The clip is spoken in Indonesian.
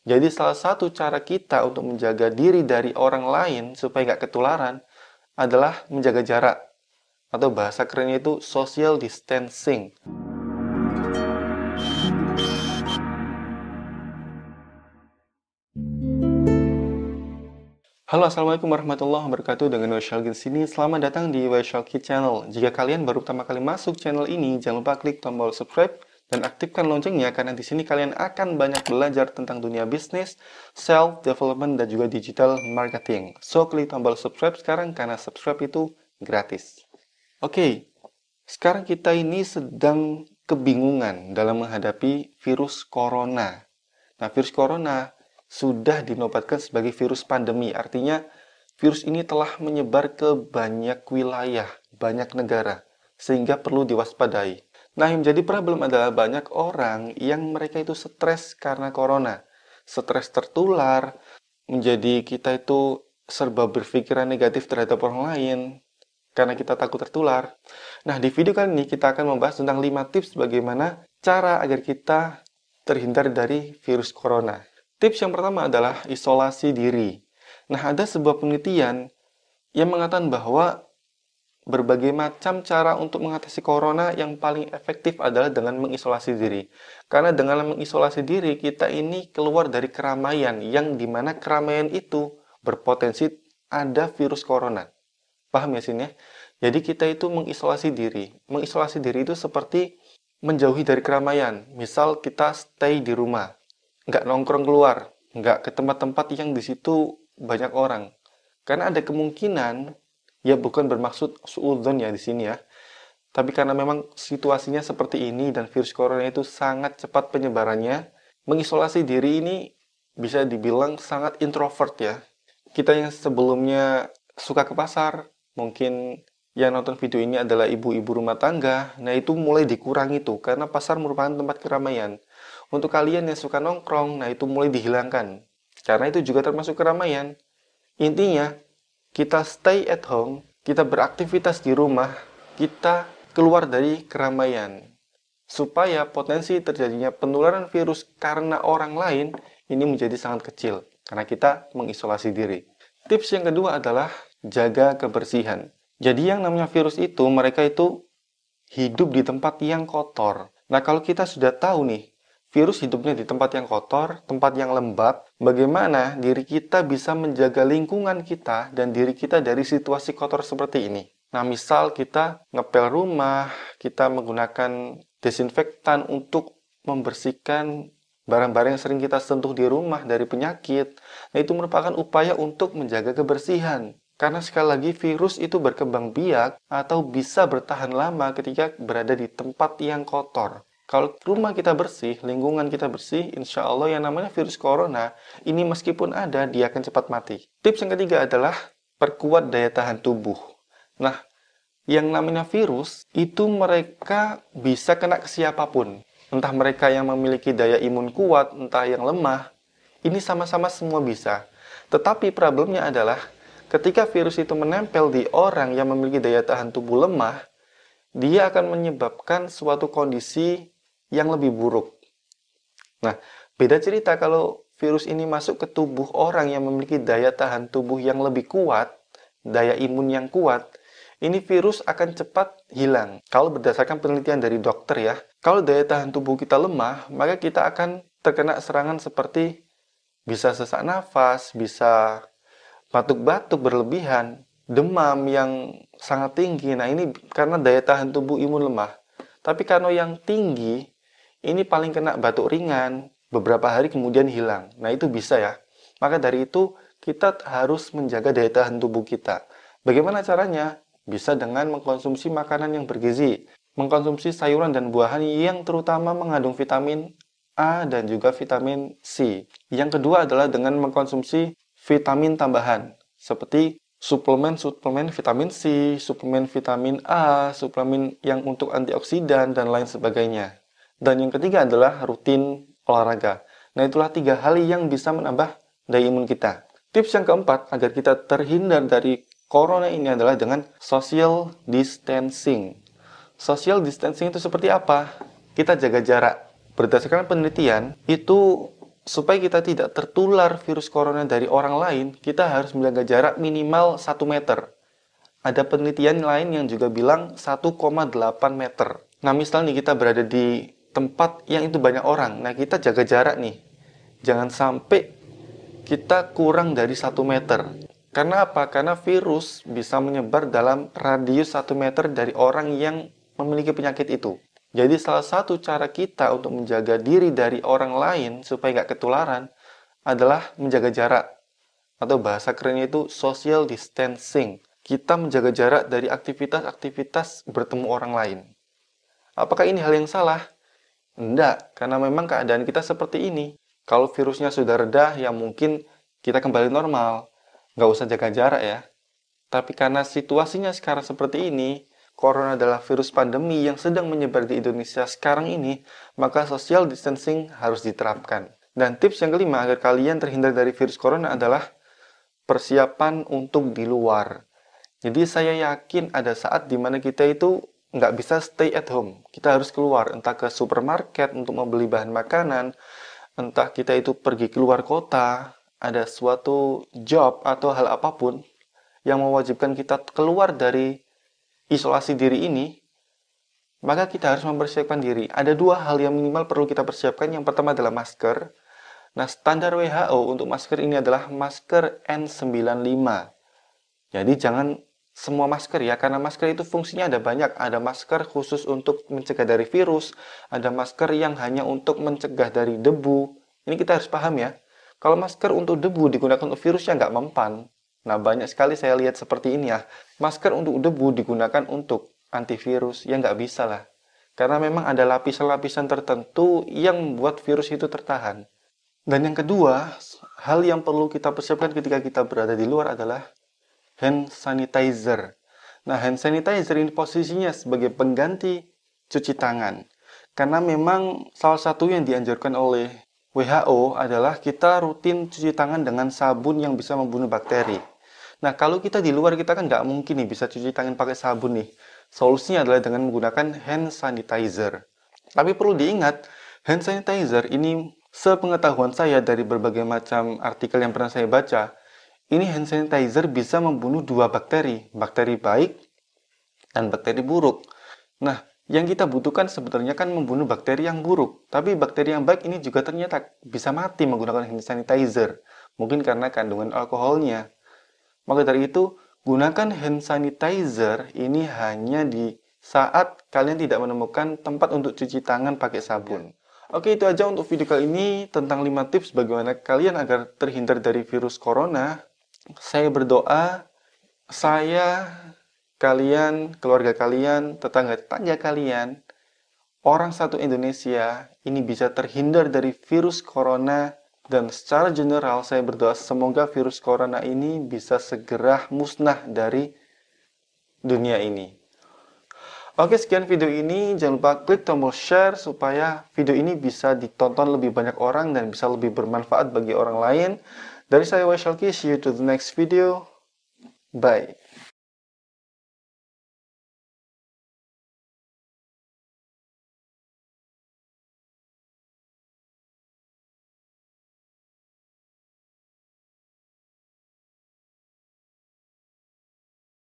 Jadi salah satu cara kita untuk menjaga diri dari orang lain supaya nggak ketularan adalah menjaga jarak atau bahasa kerennya itu social distancing. Halo Assalamualaikum warahmatullahi wabarakatuh dengan Weshal di sini. Selamat datang di Weshal Channel. Jika kalian baru pertama kali masuk channel ini, jangan lupa klik tombol subscribe dan aktifkan loncengnya karena di sini kalian akan banyak belajar tentang dunia bisnis, self development dan juga digital marketing. So klik tombol subscribe sekarang karena subscribe itu gratis. Oke, sekarang kita ini sedang kebingungan dalam menghadapi virus corona. Nah, virus corona sudah dinobatkan sebagai virus pandemi. Artinya virus ini telah menyebar ke banyak wilayah, banyak negara, sehingga perlu diwaspadai. Nah, yang menjadi problem adalah banyak orang yang mereka itu stres karena corona. Stres tertular, menjadi kita itu serba berpikiran negatif terhadap orang lain, karena kita takut tertular. Nah, di video kali ini kita akan membahas tentang 5 tips bagaimana cara agar kita terhindar dari virus corona. Tips yang pertama adalah isolasi diri. Nah, ada sebuah penelitian yang mengatakan bahwa berbagai macam cara untuk mengatasi corona yang paling efektif adalah dengan mengisolasi diri. Karena dengan mengisolasi diri, kita ini keluar dari keramaian yang di mana keramaian itu berpotensi ada virus corona. Paham ya sini ya? Jadi kita itu mengisolasi diri. Mengisolasi diri itu seperti menjauhi dari keramaian. Misal kita stay di rumah nggak nongkrong keluar, nggak ke tempat-tempat yang di situ banyak orang. Karena ada kemungkinan, ya bukan bermaksud suudon ya di sini ya, tapi karena memang situasinya seperti ini dan virus corona itu sangat cepat penyebarannya, mengisolasi diri ini bisa dibilang sangat introvert ya. Kita yang sebelumnya suka ke pasar, mungkin yang nonton video ini adalah ibu-ibu rumah tangga, nah itu mulai dikurangi tuh, karena pasar merupakan tempat keramaian. Untuk kalian yang suka nongkrong, nah itu mulai dihilangkan. Karena itu juga termasuk keramaian. Intinya, kita stay at home, kita beraktivitas di rumah, kita keluar dari keramaian. Supaya potensi terjadinya penularan virus karena orang lain ini menjadi sangat kecil. Karena kita mengisolasi diri. Tips yang kedua adalah jaga kebersihan. Jadi yang namanya virus itu, mereka itu hidup di tempat yang kotor. Nah kalau kita sudah tahu nih, virus hidupnya di tempat yang kotor, tempat yang lembab, bagaimana diri kita bisa menjaga lingkungan kita dan diri kita dari situasi kotor seperti ini. Nah, misal kita ngepel rumah, kita menggunakan desinfektan untuk membersihkan barang-barang yang sering kita sentuh di rumah dari penyakit. Nah, itu merupakan upaya untuk menjaga kebersihan. Karena sekali lagi virus itu berkembang biak atau bisa bertahan lama ketika berada di tempat yang kotor. Kalau rumah kita bersih, lingkungan kita bersih, insya Allah yang namanya virus corona, ini meskipun ada, dia akan cepat mati. Tips yang ketiga adalah perkuat daya tahan tubuh. Nah, yang namanya virus, itu mereka bisa kena ke siapa pun. Entah mereka yang memiliki daya imun kuat, entah yang lemah, ini sama-sama semua bisa. Tetapi problemnya adalah, ketika virus itu menempel di orang yang memiliki daya tahan tubuh lemah, dia akan menyebabkan suatu kondisi yang lebih buruk. Nah, beda cerita kalau virus ini masuk ke tubuh orang yang memiliki daya tahan tubuh yang lebih kuat, daya imun yang kuat, ini virus akan cepat hilang. Kalau berdasarkan penelitian dari dokter ya, kalau daya tahan tubuh kita lemah, maka kita akan terkena serangan seperti bisa sesak nafas, bisa batuk-batuk berlebihan, demam yang sangat tinggi. Nah, ini karena daya tahan tubuh imun lemah. Tapi karena yang tinggi, ini paling kena batuk ringan, beberapa hari kemudian hilang. Nah, itu bisa ya. Maka dari itu, kita harus menjaga daya tahan tubuh kita. Bagaimana caranya? Bisa dengan mengkonsumsi makanan yang bergizi, mengkonsumsi sayuran dan buahan yang terutama mengandung vitamin A dan juga vitamin C. Yang kedua adalah dengan mengkonsumsi vitamin tambahan, seperti suplemen-suplemen vitamin C, suplemen vitamin A, suplemen yang untuk antioksidan, dan lain sebagainya. Dan yang ketiga adalah rutin olahraga. Nah, itulah tiga hal yang bisa menambah daya imun kita. Tips yang keempat agar kita terhindar dari corona ini adalah dengan social distancing. Social distancing itu seperti apa? Kita jaga jarak. Berdasarkan penelitian, itu supaya kita tidak tertular virus corona dari orang lain, kita harus menjaga jarak minimal 1 meter. Ada penelitian lain yang juga bilang 1,8 meter. Nah, misalnya kita berada di tempat yang itu banyak orang, nah kita jaga jarak nih. Jangan sampai kita kurang dari 1 meter. Karena apa? Karena virus bisa menyebar dalam radius 1 meter dari orang yang memiliki penyakit itu. Jadi salah satu cara kita untuk menjaga diri dari orang lain supaya nggak ketularan adalah menjaga jarak. Atau bahasa kerennya itu social distancing. Kita menjaga jarak dari aktivitas-aktivitas bertemu orang lain. Apakah ini hal yang salah? Tidak, karena memang keadaan kita seperti ini. Kalau virusnya sudah reda, ya mungkin kita kembali normal. Nggak usah jaga jarak ya. Tapi karena situasinya sekarang seperti ini, corona adalah virus pandemi yang sedang menyebar di Indonesia sekarang ini, maka social distancing harus diterapkan. Dan tips yang kelima agar kalian terhindar dari virus corona adalah persiapan untuk di luar. Jadi saya yakin ada saat di mana kita itu nggak bisa stay at home. Kita harus keluar, entah ke supermarket untuk membeli bahan makanan, entah kita itu pergi keluar kota, ada suatu job atau hal apa pun yang mewajibkan kita keluar dari isolasi diri ini, maka kita harus mempersiapkan diri. Ada dua hal yang minimal perlu kita persiapkan. Yang pertama adalah masker. Nah, standar WHO untuk masker ini adalah masker N95. Jadi jangan semua masker ya, karena masker itu fungsinya ada banyak. Ada masker khusus untuk mencegah dari virus, ada masker yang hanya untuk mencegah dari debu. Ini kita harus paham ya. Kalau masker untuk debu digunakan untuk virus ya nggak mempan. Nah, banyak sekali saya lihat seperti ini ya. Masker untuk debu digunakan untuk antivirus, ya nggak bisa lah. Karena memang ada lapisan-lapisan tertentu yang membuat virus itu tertahan. Dan yang kedua, hal yang perlu kita persiapkan ketika kita berada di luar adalah hand sanitizer. Nah, hand sanitizer ini posisinya sebagai pengganti cuci tangan. Karena memang salah satu yang dianjurkan oleh WHO adalah kita rutin cuci tangan dengan sabun yang bisa membunuh bakteri. Nah, kalau kita di luar, kita kan nggak mungkin nih bisa cuci tangan pakai sabun nih. Solusinya adalah dengan menggunakan hand sanitizer. Tapi perlu diingat, hand sanitizer ini sepengetahuan saya dari berbagai macam artikel yang pernah saya baca, ini hand sanitizer bisa membunuh dua bakteri, bakteri baik dan bakteri buruk. Nah, yang kita butuhkan sebenarnya kan membunuh bakteri yang buruk. Tapi bakteri yang baik ini juga ternyata bisa mati menggunakan hand sanitizer. Mungkin karena kandungan alkoholnya. Maka dari itu, gunakan hand sanitizer ini hanya di saat kalian tidak menemukan tempat untuk cuci tangan pakai sabun. Oke, itu aja untuk video kali ini tentang 5 tips bagaimana kalian agar terhindar dari virus corona. Saya berdoa, saya, kalian, keluarga kalian, tetangga-tetangga kalian, orang satu Indonesia ini bisa terhindar dari virus corona dan secara general saya berdoa semoga virus corona ini bisa segera musnah dari dunia ini. Oke, sekian video ini. Jangan lupa klik tombol share supaya video ini bisa ditonton lebih banyak orang dan bisa lebih bermanfaat bagi orang lain. That is all I shall kiss you to the next video. Bye.